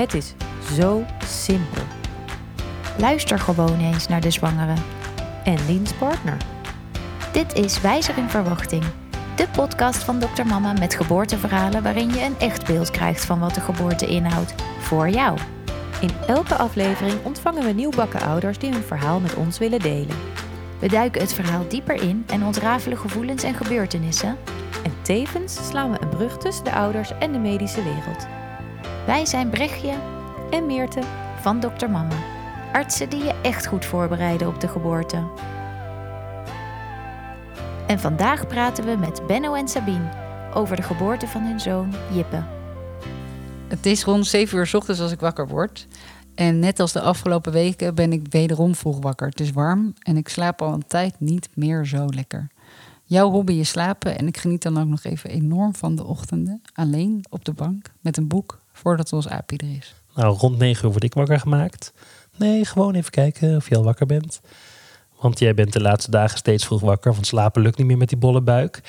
Het is zo simpel. Luister gewoon eens naar de zwangere. En Liens partner. Dit is Wijzer in Verwachting. De podcast van Dr. Mama met geboorteverhalen waarin je een echt beeld krijgt van wat de geboorte inhoudt. Voor jou. In elke aflevering ontvangen we nieuwbakken ouders die hun verhaal met ons willen delen. We duiken het verhaal dieper in en ontrafelen gevoelens en gebeurtenissen. En tevens slaan we een brug tussen de ouders en de medische wereld. Wij zijn Brechtje En Meerte. van Dr. Mama. Artsen die je echt goed voorbereiden op de geboorte. En vandaag praten we met Benno en Sabine over de geboorte van hun zoon Jippe. Het is rond 7 uur 's ochtends als ik wakker word. En net als de afgelopen weken ben ik wederom vroeg wakker. Het is warm en ik slaap al een tijd niet meer zo lekker. Jouw hobby is slapen en ik geniet dan ook nog even enorm van de ochtenden. Alleen op de bank met een boek voordat ons aapje er is. Nou, rond 9 uur word ik wakker gemaakt. Nee, gewoon even kijken of je al wakker bent. Want jij bent de laatste dagen steeds vroeg wakker, want slapen lukt niet meer met die bolle buik.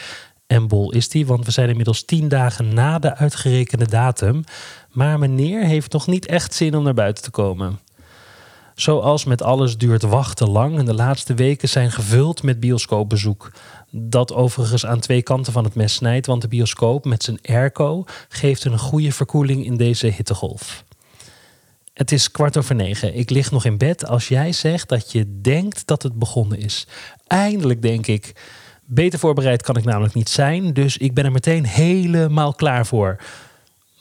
En bol is die, want we zijn inmiddels 10 dagen na de uitgerekende datum. Maar meneer heeft nog niet echt zin om naar buiten te komen. Zoals met alles duurt wachten lang en de laatste weken zijn gevuld met bioscoopbezoek. Dat overigens aan twee kanten van het mes snijdt, want de bioscoop met zijn airco geeft een goede verkoeling in deze hittegolf. Het is kwart over negen. Ik lig nog in bed als jij zegt dat je denkt dat het begonnen is. Eindelijk denk ik. Beter voorbereid kan ik namelijk niet zijn, dus ik ben er meteen helemaal klaar voor.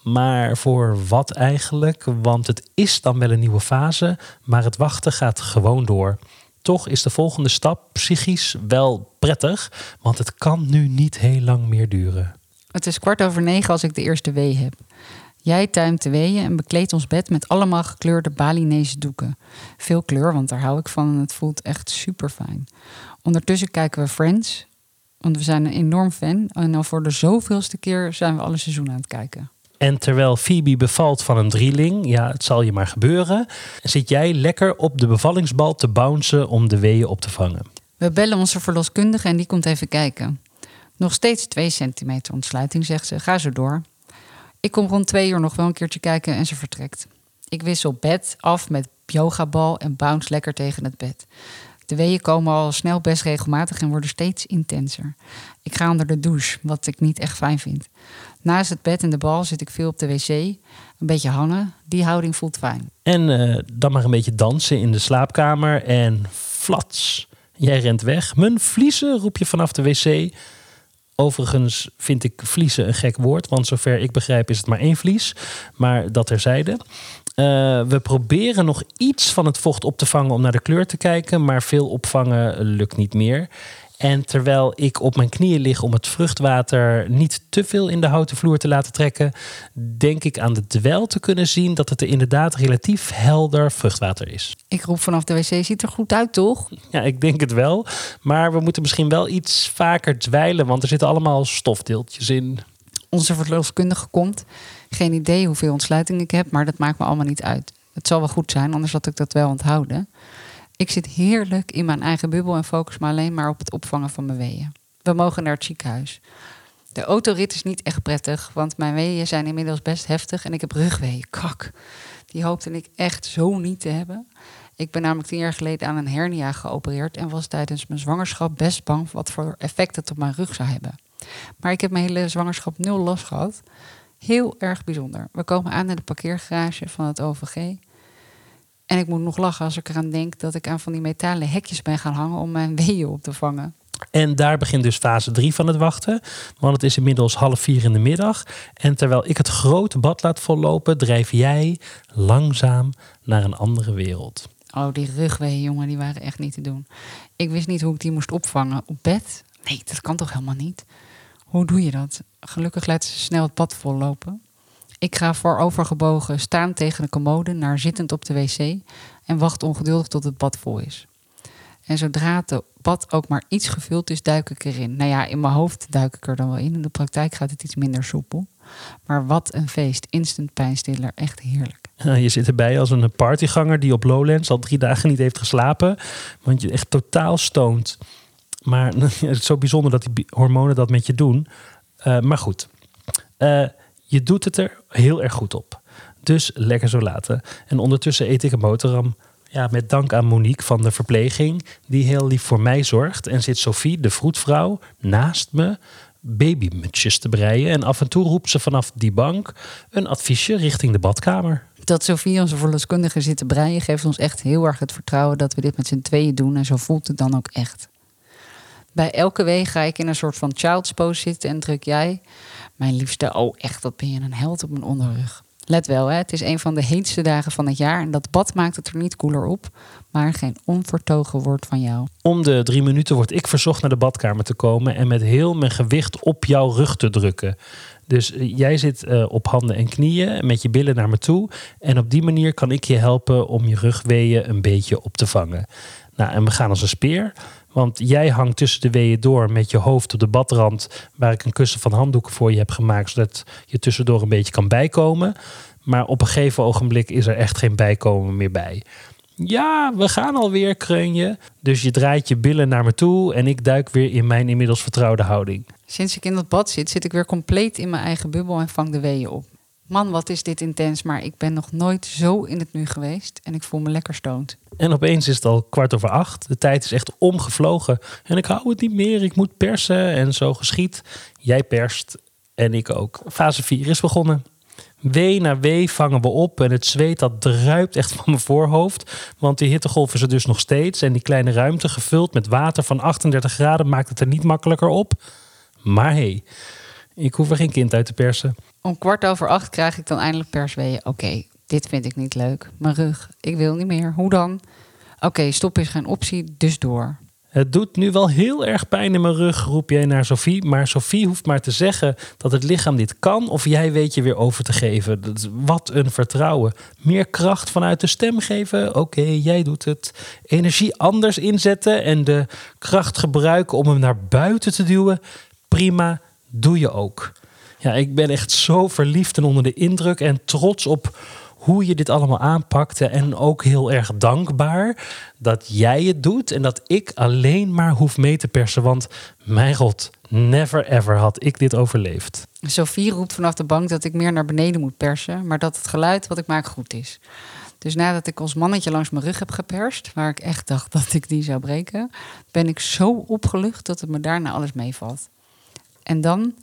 Maar voor wat eigenlijk? Want het is dan wel een nieuwe fase, maar het wachten gaat gewoon door. Toch is de volgende stap psychisch wel prettig, want het kan nu niet heel lang meer duren. Het is kwart over negen als ik de eerste wee heb. Jij tuimt de weeën en bekleedt ons bed met allemaal gekleurde Balinese doeken. Veel kleur, want daar hou ik van en het voelt echt super fijn. Ondertussen kijken we Friends, want we zijn een enorm fan. En al voor de zoveelste keer zijn we alle seizoenen aan het kijken. En terwijl Phoebe bevalt van een drieling, ja, het zal je maar gebeuren, zit jij lekker op de bevallingsbal te bouncen om de weeën op te vangen. We bellen onze verloskundige en die komt even kijken. Nog steeds 2 centimeter ontsluiting, zegt ze. Ga zo door. Ik kom rond twee uur nog wel een keertje kijken en ze vertrekt. Ik wissel bed af met yogabal en bounce lekker tegen het bed. De weeën komen al snel best regelmatig en worden steeds intenser. Ik ga onder de douche, wat ik niet echt fijn vind. Naast het bed en de bal zit ik veel op de wc. Een beetje hangen. Die houding voelt fijn. En eh, dan maar een beetje dansen in de slaapkamer en flats. Jij rent weg. Mijn vliezen roep je vanaf de wc. Overigens vind ik vliezen een gek woord, want zover ik begrijp is het maar één vlies. Maar dat terzijde. Eh, we proberen nog iets van het vocht op te vangen om naar de kleur te kijken, maar veel opvangen lukt niet meer. En terwijl ik op mijn knieën lig om het vruchtwater niet te veel in de houten vloer te laten trekken, denk ik aan de dwel te kunnen zien dat het er inderdaad relatief helder vruchtwater is. Ik roep vanaf de wc, ziet er goed uit toch? Ja, ik denk het wel. Maar we moeten misschien wel iets vaker dweilen, want er zitten allemaal stofdeeltjes in. Onze verloskundige komt. Geen idee hoeveel ontsluiting ik heb, maar dat maakt me allemaal niet uit. Het zal wel goed zijn, anders had ik dat wel onthouden. Ik zit heerlijk in mijn eigen bubbel en focus me alleen maar op het opvangen van mijn weeën. We mogen naar het ziekenhuis. De autorit is niet echt prettig, want mijn weeën zijn inmiddels best heftig en ik heb rugweeën. Kak. Die hoopte ik echt zo niet te hebben. Ik ben namelijk tien jaar geleden aan een hernia geopereerd en was tijdens mijn zwangerschap best bang wat voor effect het op mijn rug zou hebben. Maar ik heb mijn hele zwangerschap nul last gehad. Heel erg bijzonder. We komen aan in de parkeergarage van het OVG. En ik moet nog lachen als ik eraan denk dat ik aan van die metalen hekjes ben gaan hangen om mijn weeën op te vangen. En daar begint dus fase 3 van het wachten. Want het is inmiddels half vier in de middag. En terwijl ik het grote bad laat vollopen, drijf jij langzaam naar een andere wereld. Oh, die rugweeën, jongen, die waren echt niet te doen. Ik wist niet hoe ik die moest opvangen. Op bed? Nee, dat kan toch helemaal niet? Hoe doe je dat? Gelukkig laat ze snel het bad vollopen. Ik ga voorovergebogen staan tegen de commode naar zittend op de wc en wacht ongeduldig tot het bad vol is. En zodra het bad ook maar iets gevuld is, duik ik erin. Nou ja, in mijn hoofd duik ik er dan wel in. In de praktijk gaat het iets minder soepel. Maar wat een feest. Instant pijnstiller. Echt heerlijk. Je zit erbij als een partyganger die op Lowlands al drie dagen niet heeft geslapen. Want je echt totaal stoont. Maar het is zo bijzonder dat die hormonen dat met je doen. Eh, maar goed, Eh, je doet het er heel erg goed op. Dus lekker zo laten. En ondertussen eet ik een boterham. Ja, met dank aan Monique van de verpleging, die heel lief voor mij zorgt. En zit Sophie, de vroedvrouw, naast me babymutjes te breien. En af en toe roept ze vanaf die bank een adviesje richting de badkamer. Dat Sofie, onze verloskundige, zit te breien, geeft ons echt heel erg het vertrouwen dat we dit met z'n tweeën doen. En zo voelt het dan ook echt. Bij elke week ga ik in een soort van child's pose zitten en druk jij, mijn liefste, oh echt, wat ben je een held op mijn onderrug. Let wel, hè, het is een van de heetste dagen van het jaar en dat bad maakt het er niet koeler op, maar geen onvertogen woord van jou. Om de drie minuten word ik verzocht naar de badkamer te komen en met heel mijn gewicht op jouw rug te drukken. Dus eh, jij zit eh, op handen en knieën met je billen naar me toe. En op die manier kan ik je helpen om je rugweeën een beetje op te vangen. Nou, en we gaan als een speer. Want jij hangt tussen de weeën door met je hoofd op de badrand, waar ik een kussen van handdoeken voor je heb gemaakt, zodat je tussendoor een beetje kan bijkomen. Maar op een gegeven ogenblik is er echt geen bijkomen meer bij. Ja, we gaan alweer, kreun je. Dus je draait je billen naar me toe en ik duik weer in mijn inmiddels vertrouwde houding. Sinds ik in dat bad zit, zit ik weer compleet in mijn eigen bubbel en vang de weeën op. Man, wat is dit intens, maar ik ben nog nooit zo in het nu geweest en ik voel me lekker stoned. En opeens is het al kwart over acht. De tijd is echt omgevlogen. En ik hou het niet meer. Ik moet persen. En zo geschiet. Jij perst. En ik ook. Fase 4 is begonnen. Wee na wee vangen we op. En het zweet dat druipt echt van mijn voorhoofd. Want die hittegolf is er dus nog steeds. En die kleine ruimte gevuld met water van 38 graden maakt het er niet makkelijker op. Maar hé, hey, ik hoef er geen kind uit te persen. Om kwart over acht krijg ik dan eindelijk persweeën. Oké, dit vind ik niet leuk. Mijn rug, ik wil niet meer. Hoe dan? Oké, stop is geen optie, dus door. Het doet nu wel heel erg pijn in mijn rug, roep jij naar Sophie. Maar Sophie hoeft maar te zeggen dat het lichaam dit kan of jij weet je weer over te geven. Wat een vertrouwen. Meer kracht vanuit de stem geven. Oké, jij doet het. Energie anders inzetten en de kracht gebruiken om hem naar buiten te duwen. Prima, doe je ook. Ja, ik ben echt zo verliefd en onder de indruk en trots op hoe je dit allemaal aanpakte. En ook heel erg dankbaar dat jij het doet en dat ik alleen maar hoef mee te persen. Want mijn god, never ever had ik dit overleefd. Sophie roept vanaf de bank dat ik meer naar beneden moet persen, maar dat het geluid wat ik maak goed is. Dus nadat ik ons mannetje langs mijn rug heb geperst, waar ik echt dacht dat ik die zou breken, ben ik zo opgelucht dat het me daarna alles meevalt. En dan,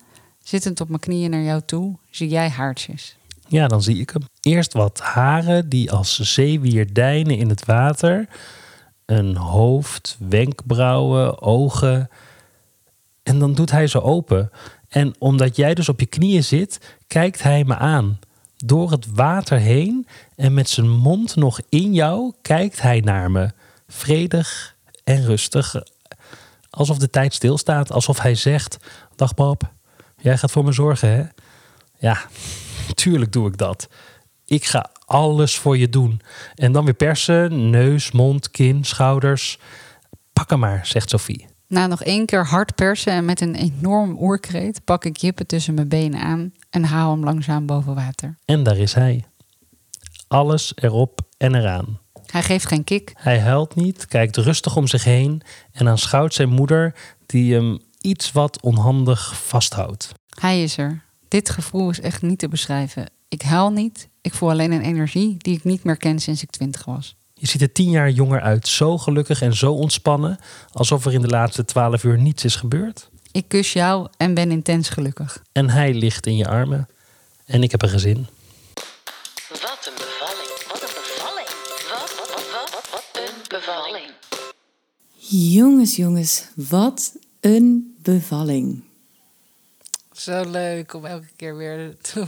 zittend op mijn knieën naar jou toe, zie jij haartjes. Ja, dan zie ik hem. Eerst wat haren die als zeewier deinen in het water. Een hoofd, wenkbrauwen, ogen. En dan doet hij ze open. En omdat jij dus op je knieën zit, kijkt hij me aan. Door het water heen en met zijn mond nog in jou kijkt hij naar me. Vredig en rustig. Alsof de tijd stilstaat. Alsof hij zegt: Dag Bob, jij gaat voor me zorgen, hè? Ja, Tuurlijk doe ik dat. Ik ga alles voor je doen. En dan weer persen, neus, mond, kin, schouders. Pak hem maar, zegt Sophie. Na nog één keer hard persen en met een enorm oerkreet pak ik Jippe tussen mijn benen aan en haal hem langzaam boven water. En daar is hij. Alles erop en eraan. Hij geeft geen kik. Hij huilt niet, kijkt rustig om zich heen en aanschouwt zijn moeder die hem iets wat onhandig vasthoudt. Hij is er. Dit gevoel is echt niet te beschrijven. Ik huil niet. Ik voel alleen een energie die ik niet meer ken sinds ik twintig was. Je ziet er tien jaar jonger uit. Zo gelukkig en zo ontspannen. Alsof er in de laatste twaalf uur niets is gebeurd. Ik kus jou en ben intens gelukkig. En hij ligt in je armen. En ik heb een gezin. Wat een bevalling. Wat een bevalling. Wat, wat, wat, wat, wat, wat een bevalling. Jongens, jongens, wat een bevalling. Zo leuk om elke keer weer te,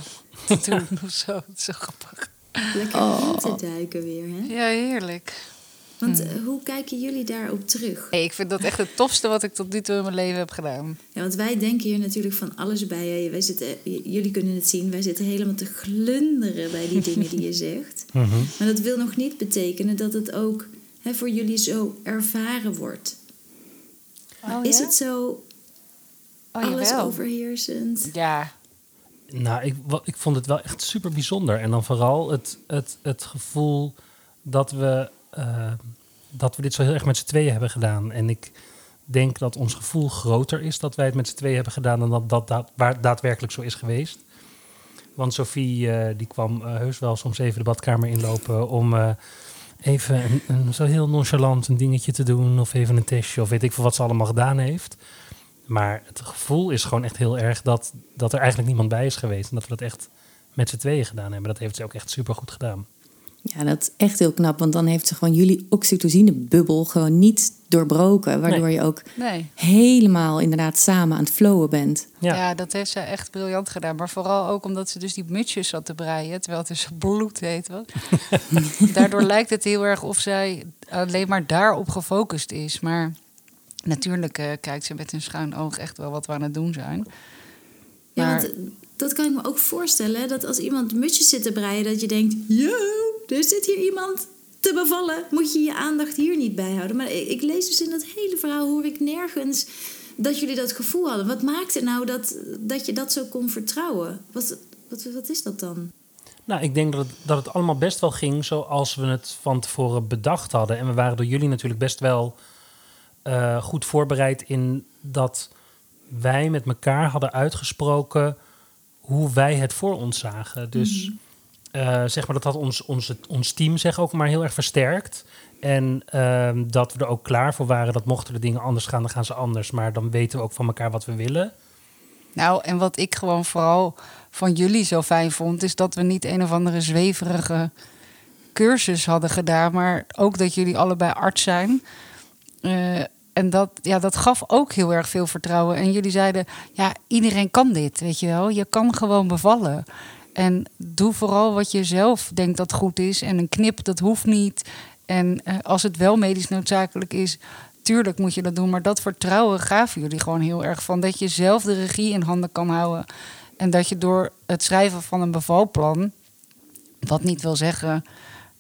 te doen of zo. Zo grappig. Lekker Oh. in te duiken weer, hè? Ja, heerlijk. Want eh, hoe kijken jullie daarop terug? Hey, ik vind dat echt het tofste wat ik tot nu toe in mijn leven heb gedaan. Ja, want wij denken hier natuurlijk van alles bij. Hè. Wij zitten, j- jullie kunnen het zien, wij zitten helemaal te glunderen bij die dingen die je zegt. Maar dat wil nog niet betekenen dat het ook hè, voor jullie zo ervaren wordt. Oh, Is ja? het zo Oh, alles jawel. overheersend? Ja. Nou, ik, ik vond het wel echt super bijzonder. En dan vooral het, het, het gevoel dat we, eh, dat we dit zo heel erg met z'n tweeën hebben gedaan. En ik denk dat ons gevoel groter is dat wij het met z'n tweeën hebben gedaan dan dat dat daad- waar daadwerkelijk zo is geweest. Want Sophie eh, die kwam eh, heus wel soms even de badkamer inlopen om eh, even een, zo heel nonchalant een dingetje te doen. Of even een testje of weet ik veel wat ze allemaal gedaan heeft. Maar het gevoel is gewoon echt heel erg dat, dat er eigenlijk niemand bij is geweest. En dat we dat echt met z'n tweeën gedaan hebben. Dat heeft ze ook echt super goed gedaan. Ja, dat is echt heel knap. Want dan heeft ze gewoon jullie oxytocine-bubbel gewoon niet doorbroken. Waardoor Nee. je ook Nee. helemaal inderdaad samen aan het flowen bent. Ja. Ja. dat heeft ze echt briljant gedaan. Maar vooral ook omdat ze dus die mutsjes zat te breien. Terwijl het dus bloedheet was. Daardoor lijkt het heel erg of zij alleen maar daarop gefocust is. Maar natuurlijk eh, kijkt ze met een schuin oog echt wel wat we aan het doen zijn. Ja, want dat kan ik me ook voorstellen. Dat als iemand mutjes zit te breien, dat je denkt... Yo, er zit hier iemand te bevallen. Moet je je aandacht hier niet bij houden. Maar ik, lees dus in dat hele verhaal, hoor ik nergens... dat jullie dat gevoel hadden. Wat maakte nou dat, dat je dat zo kon vertrouwen? Wat, wat, wat is dat dan? Nou, ik denk dat het, dat het allemaal best wel ging zoals we het van tevoren bedacht hadden. En we waren door jullie natuurlijk best wel eh, goed voorbereid in dat wij met elkaar hadden uitgesproken hoe wij het voor ons zagen. Dus eh, zeg maar dat had ons, ons, ons team zeg ook maar heel erg versterkt. En ehm, dat we er ook klaar voor waren dat mochten de dingen anders gaan, dan gaan ze anders. Maar dan weten we ook van elkaar wat we willen. Nou, en wat ik gewoon vooral van jullie zo fijn vond, is dat we niet een of andere zweverige cursus hadden gedaan, maar ook dat jullie allebei arts zijn. Eh, en dat, ja, dat gaf ook heel erg veel vertrouwen. En jullie zeiden, ja, iedereen kan dit, weet je wel. Je kan gewoon bevallen. En doe vooral wat je zelf denkt dat goed is. En een knip, dat hoeft niet. En eh, als het wel medisch noodzakelijk is, tuurlijk moet je dat doen. Maar dat vertrouwen gaven jullie gewoon heel erg van. Dat je zelf de regie in handen kan houden. En dat je door het schrijven van een bevalplan, wat niet wil zeggen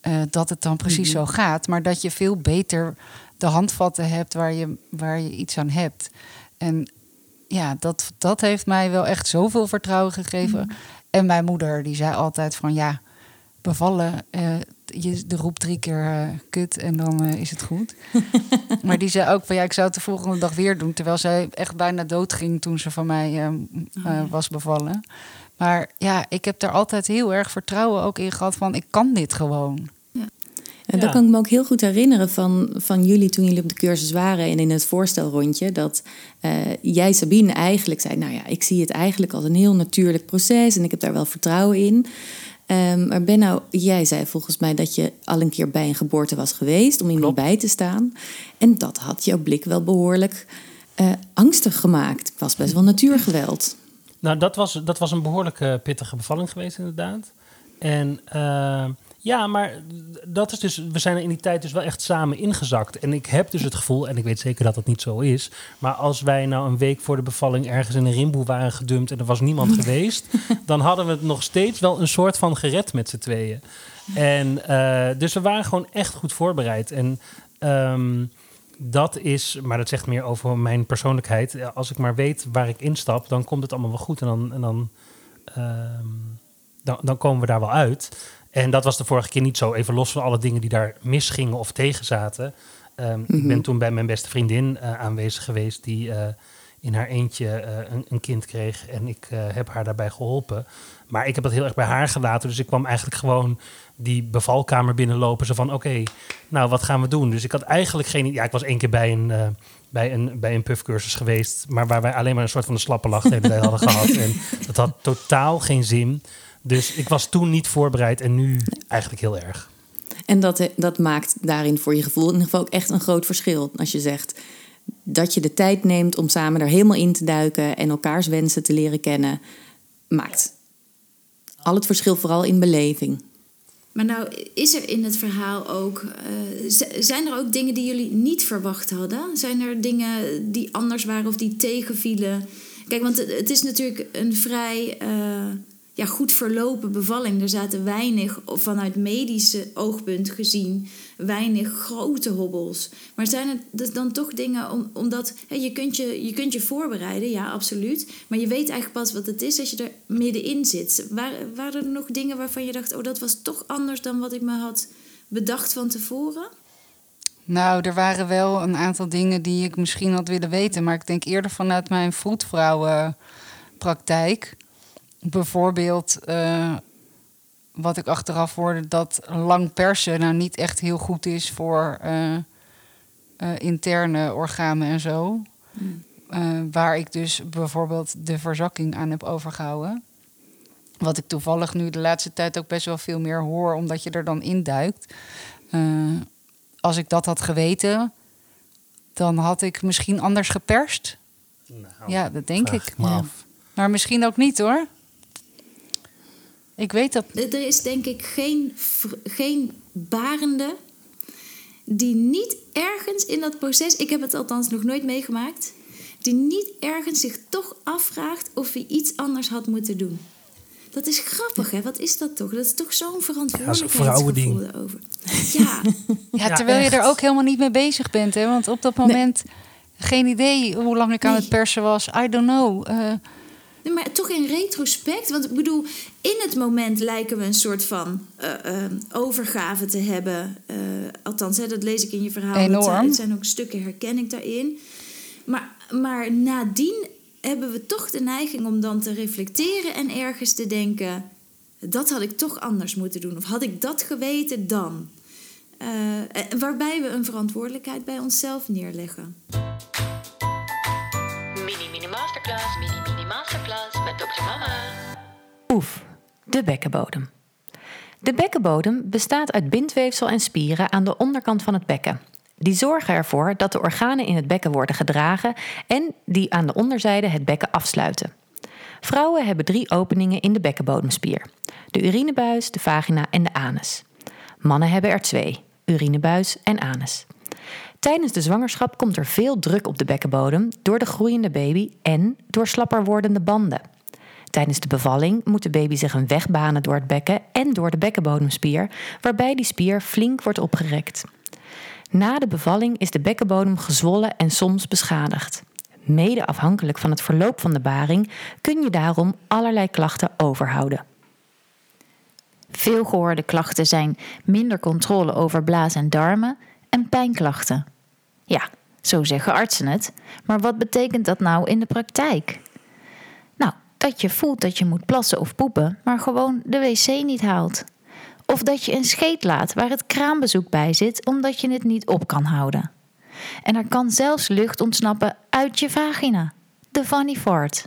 eh, dat het dan precies zo gaat, maar dat je veel beter de handvatten hebt waar je, waar je iets aan hebt. En ja, dat, dat heeft mij wel echt zoveel vertrouwen gegeven. En mijn moeder, die zei altijd van ja, bevallen, eh, je de roept drie keer eh, kut en dan eh, is het goed. maar die zei ook van ja, ik zou het de volgende dag weer doen. Terwijl zij echt bijna dood ging toen ze van mij eh, was bevallen. Maar ja, ik heb daar altijd heel erg vertrouwen ook in gehad van ik kan dit gewoon. En Ja. dat kan ik me ook heel goed herinneren van, van jullie toen jullie op de cursus waren en in het voorstelrondje. Dat eh, jij, Sabine, eigenlijk zei: Nou ja, ik zie het eigenlijk als een heel natuurlijk proces en ik heb daar wel vertrouwen in. Ehm, maar Benno, jij zei volgens mij dat je al een keer bij een geboorte was geweest om iemand Klopt. bij te staan. En dat had jouw blik wel behoorlijk eh, angstig gemaakt. Het was best wel natuurgeweld. Nou, dat was, dat was een behoorlijk eh, pittige bevalling geweest, inderdaad. En eh, ja, maar dat is dus, we zijn er in die tijd dus wel echt samen ingezakt. En ik heb dus het gevoel, en ik weet zeker dat dat niet zo is, maar als wij nou een week voor de bevalling ergens in een rimboe waren gedumpt en er was niemand geweest, dan hadden we het nog steeds wel een soort van gered met z'n tweeën. En eh, dus we waren gewoon echt goed voorbereid. En ehm, dat is, maar dat zegt meer over mijn persoonlijkheid. Ja, Als ik maar weet waar ik instap, dan komt het allemaal wel goed. En dan, en dan, ehm, dan, dan komen we daar wel uit. En dat was de vorige keer niet zo. Even los van alle dingen die daar misgingen of tegen zaten. Ehm, Ik ben toen bij mijn beste vriendin eh, aanwezig geweest... die eh, in haar eentje eh, een, een kind kreeg. En ik heb haar daarbij geholpen. Maar ik heb dat heel erg bij haar gelaten. Dus ik kwam eigenlijk gewoon die bevalkamer binnenlopen. Zo van, oké, nou, wat gaan we doen? Dus ik had eigenlijk geen... Ja, ik was één keer bij een, eh, bij een, bij een puffcursus geweest... maar waar wij alleen maar een soort van de slappe lach hadden gehad. En dat had totaal geen zin. Dus ik was toen niet voorbereid en nu eigenlijk heel erg. En dat, dat maakt daarin voor je gevoel in ieder geval ook echt een groot verschil. Als je zegt dat je de tijd neemt om samen er helemaal in te duiken en elkaars wensen te leren kennen, maakt al het verschil vooral in beleving. Maar nou, is er in het verhaal ook. eh, zijn er ook dingen die jullie niet verwacht hadden? Zijn er dingen die anders waren of die tegenvielen? Kijk, want het, het is natuurlijk een vrij eh, ja, goed verlopen bevalling. Er zaten weinig, vanuit medische oogpunt gezien, weinig grote hobbels. Maar zijn het dan toch dingen om, omdat hè, je, kunt je, je kunt je voorbereiden, ja, absoluut. Maar je weet eigenlijk pas wat het is als je er middenin zit. Waren, waren er nog dingen waarvan je dacht, oh, dat was toch anders dan wat ik me had bedacht van tevoren? Nou, er waren wel een aantal dingen die ik misschien had willen weten. Maar ik denk eerder vanuit mijn vroedvrouwenpraktijk. Bijvoorbeeld, eh, wat ik achteraf hoorde, dat lang persen nou niet echt heel goed is voor eh, eh, interne organen en zo. Eh, waar ik dus bijvoorbeeld de verzakking aan heb overgehouden. Wat ik toevallig nu de laatste tijd ook best wel veel meer hoor, omdat je er dan induikt. Eh als ik dat had geweten, dan had ik misschien anders geperst. Nou, Ja, dat denk ik. Maar misschien ook niet hoor. Ik weet dat. Er is denk ik geen, geen barende die niet ergens in dat proces, ik heb het althans nog nooit meegemaakt, die niet ergens zich toch afvraagt of hij iets anders had moeten doen. Dat is grappig, hè? Wat is dat toch? Dat is toch zo'n verantwoordelijkheidsgevoel vrouwending. daarover. Ja, Ja, Ja, terwijl je er ook helemaal niet mee bezig bent. Hè? Want op dat moment, geen idee hoe lang ik aan Nee. het persen was. I don't know. Eh, Nee, maar toch in retrospect. Want ik bedoel, in het moment lijken we een soort van eh, eh, overgave te hebben. Eh, althans, hè, dat lees ik in je verhaal. Enorm. zijn, het zijn ook stukken herken ik daarin. Maar, maar nadien hebben we toch de neiging om dan te reflecteren en ergens te denken: dat had ik toch anders moeten doen. Of had ik dat geweten dan? Eh, waarbij we een verantwoordelijkheid bij onszelf neerleggen. Mini Mini Masterclass, Mini Oef, de bekkenbodem. De bekkenbodem bestaat uit bindweefsel en spieren aan de onderkant van het bekken. Die zorgen ervoor dat de organen in het bekken worden gedragen en die aan de onderzijde het bekken afsluiten. Vrouwen hebben drie openingen in de bekkenbodemspier: de urinebuis, de vagina en de anus. Mannen hebben er twee: urinebuis en anus. Tijdens de zwangerschap komt er veel druk op de bekkenbodem door de groeiende baby en door slapper wordende banden. Tijdens de bevalling moet de baby zich een weg banen door het bekken en door de bekkenbodemspier, waarbij die spier flink wordt opgerekt. Na de bevalling is de bekkenbodem gezwollen en soms beschadigd. Mede afhankelijk van het verloop van de baring kun je daarom allerlei klachten overhouden. Veel gehoorde klachten zijn minder controle over blaas en darmen en pijnklachten. Ja, zo zeggen artsen het, maar wat betekent dat nou in de praktijk? Dat je voelt dat je moet plassen of poepen, maar gewoon de wc niet haalt. Of dat je een scheet laat waar het kraambezoek bij zit, omdat je het niet op kan houden. En er kan zelfs lucht ontsnappen uit je vagina. De funny fart.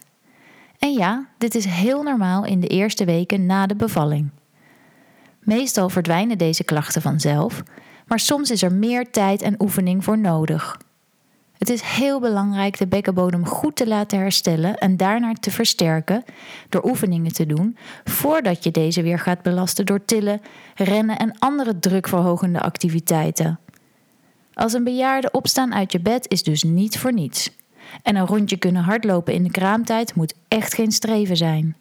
En ja, dit is heel normaal in de eerste weken na de bevalling. Meestal verdwijnen deze klachten vanzelf, maar soms is er meer tijd en oefening voor nodig. Het is heel belangrijk de bekkenbodem goed te laten herstellen en daarna te versterken door oefeningen te doen voordat je deze weer gaat belasten door tillen, rennen en andere drukverhogende activiteiten. Als een bejaarde opstaan uit je bed is dus niet voor niets. En een rondje kunnen hardlopen in de kraamtijd moet echt geen streven zijn.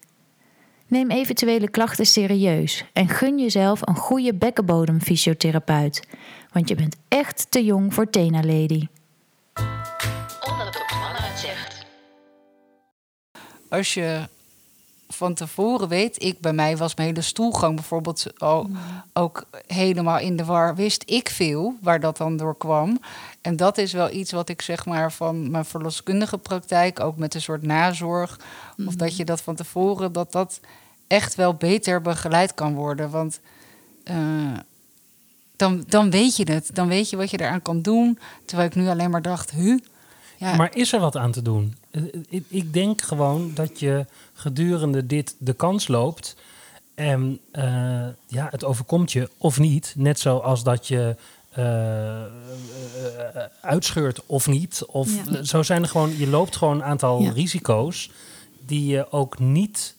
Neem eventuele klachten serieus en gun jezelf een goede bekkenbodemfysiotherapeut, want je bent echt te jong voor Tena Lady. Als je van tevoren weet, ik bij mij was mijn hele stoelgang bijvoorbeeld al, ook helemaal in de war. Wist ik veel waar dat dan door kwam. En dat is wel iets wat ik zeg maar van mijn verloskundige praktijk, ook met een soort nazorg, of dat je dat van tevoren, dat dat echt wel beter begeleid kan worden. Want eh, dan, dan weet je het. Dan weet je wat je eraan kan doen. Terwijl ik nu alleen maar dacht, hu. Ja, Maar is er wat aan te doen? Eh, Ik, ik denk gewoon dat je gedurende dit de kans loopt. En eh, ja, het overkomt je of niet. Net zoals dat je eh, eh, eh, uitscheurt of niet. Of Ja. zo zijn er gewoon, je loopt gewoon een aantal Ja. risico's die je ook niet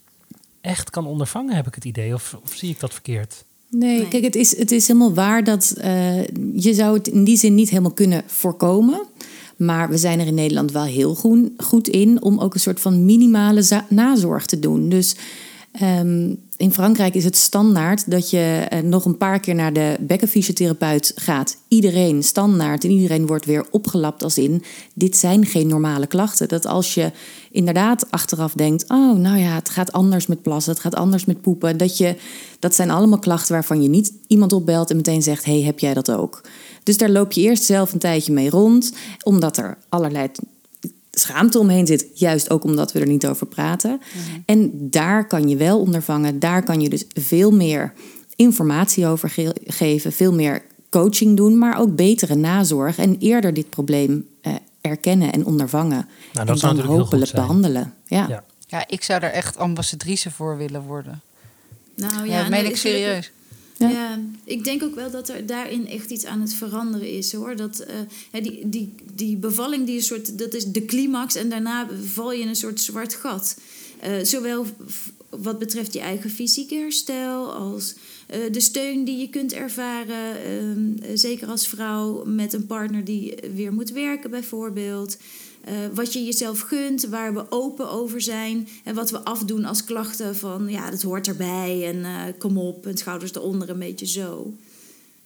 echt kan ondervangen, heb ik het idee. Of, of zie ik dat verkeerd? Nee, Nee. kijk, het is, het is helemaal waar dat eh, je zou het in die zin niet helemaal kunnen voorkomen. Maar we zijn er in Nederland wel heel goed, in om ook een soort van minimale nazorg te doen. Dus ehm, in Frankrijk is het standaard dat je eh, nog een paar keer naar de bekkenfysiotherapeut gaat. Iedereen standaard en iedereen wordt weer opgelapt als in... dit zijn geen normale klachten. Dat als je inderdaad achteraf denkt... oh, nou ja, het gaat anders met plassen, het gaat anders met poepen... dat, je, dat zijn allemaal klachten waarvan je niet iemand opbelt en meteen zegt... hey, heb jij dat ook? Dus daar loop je eerst zelf een tijdje mee rond... omdat er allerlei schaamte omheen zit. Juist ook omdat we er niet over praten. En daar kan je wel ondervangen. Daar kan je dus veel meer informatie over ge- geven. Veel meer coaching doen. Maar ook betere nazorg. En eerder dit probleem eh, erkennen en ondervangen. dat en zou dan natuurlijk heel goed hopelijk zijn. behandelen. Ja. Ja. Ja, ik zou daar echt ambassadrice voor willen worden. Nou Ja, ja, dat meen nou, ik serieus. Ja. Ik denk ook wel dat er daarin echt iets aan het veranderen is hoor. Dat eh, die, die, die bevalling, die een soort, dat is de climax en daarna val je in een soort zwart gat. Eh, zowel wat betreft je eigen fysieke herstel als eh, de steun die je kunt ervaren. ehm, eh, zeker als vrouw met een partner die weer moet werken bijvoorbeeld. Eh, wat je jezelf gunt, waar we open over zijn. En wat we afdoen als klachten van ja, dat hoort erbij en eh, kom op en schouders eronder, een beetje zo.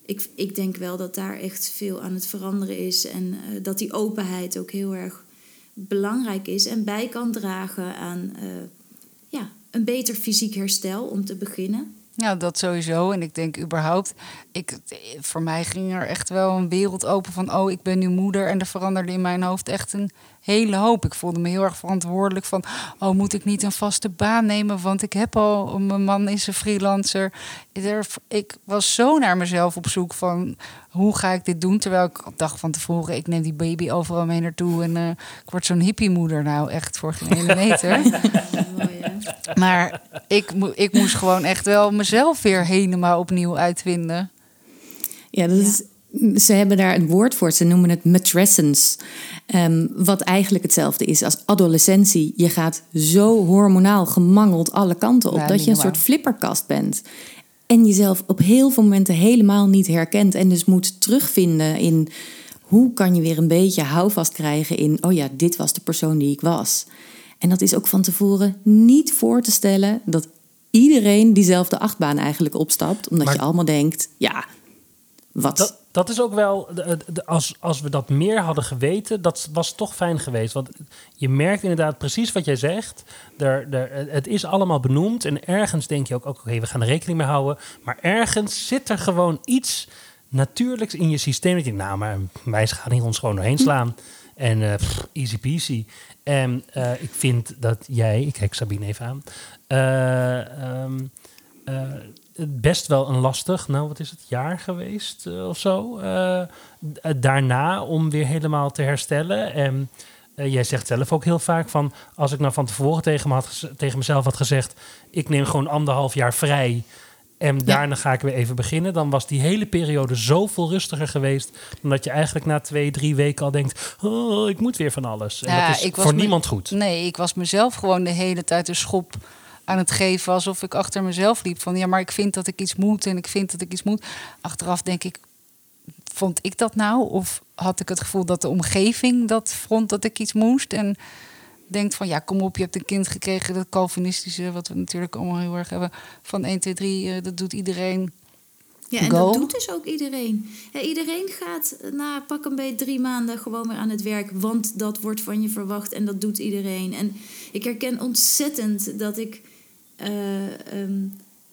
Ik, ik denk wel dat daar echt veel aan het veranderen is. En eh, dat die openheid ook heel erg belangrijk is en bij kan dragen aan ja, een beter fysiek herstel om te beginnen. Ja, dat sowieso. En ik denk überhaupt, ik, voor mij ging er echt wel een wereld open van, oh, ik ben nu moeder. En er veranderde in mijn hoofd echt een hele hoop. Ik voelde me heel erg verantwoordelijk van, oh, moet ik niet een vaste baan nemen? Want ik heb al, mijn man is een freelancer. Er, ik was zo naar mezelf op zoek van, hoe ga ik dit doen? Terwijl ik dacht van tevoren, ik neem die baby overal mee naartoe. En eh, ik word zo'n hippiemoeder nou, echt voor geen ene meter. Mooi, hè? Maar ik, ik moest gewoon echt wel mezelf weer helemaal opnieuw uitvinden. Ja, dat is, ze hebben daar een woord voor. Ze noemen het matrescence. Ehm, wat eigenlijk hetzelfde is als adolescentie. Je gaat zo hormonaal gemangeld alle kanten op... Ja, dat je een soort flipperkast bent. En jezelf op heel veel momenten helemaal niet herkent. En dus moet terugvinden in... hoe kan je weer een beetje houvast krijgen in... oh ja, dit was de persoon die ik was. En dat is ook van tevoren niet voor te stellen... dat iedereen diezelfde achtbaan eigenlijk opstapt. Omdat Maar- je allemaal denkt... ja, wat... Dat, dat is ook wel, als, als we dat meer hadden geweten, dat was toch fijn geweest. Want je merkt inderdaad precies wat jij zegt. Er, er, het is allemaal benoemd en ergens denk je ook, oké, we gaan er rekening mee houden. Maar ergens zit er gewoon iets natuurlijks in je systeem. Dat je, nou, maar wij gaan hier ons gewoon doorheen slaan. En eh, easy peasy. En eh, ik vind dat jij, ik kijk Sabine even aan, het best wel een lastig, nou wat is het, jaar geweest of zo. daarna om weer helemaal te herstellen. En jij zegt zelf ook heel vaak van, als ik nou van tevoren tegen, me had, tegen mezelf had gezegd, ik neem gewoon anderhalf jaar vrij. En daarna ga ik weer even beginnen. Dan was die hele periode zoveel rustiger geweest. Dan dat je eigenlijk na twee, drie weken al denkt: Oh, ik moet weer van alles. En Ja, dat is ik was voor niemand goed. Nee, ik was mezelf gewoon de hele tijd een schop aan het geven. Alsof ik achter mezelf liep. Van ja, maar ik vind dat ik iets moet en ik vind dat ik iets moet. Achteraf denk ik, vond ik dat nou? Of had ik het gevoel dat de omgeving dat vond dat ik iets moest? En denkt van ja, kom op, je hebt een kind gekregen. Dat Calvinistische, wat we natuurlijk allemaal heel erg hebben. Van 1, 2, 3, eh, dat doet iedereen. Ja, en Go. dat doet dus ook iedereen. Ja, iedereen gaat na pak een beetje drie maanden gewoon weer aan het werk. Want dat wordt van je verwacht en dat doet iedereen. En ik herken ontzettend dat ik... eh, ehm,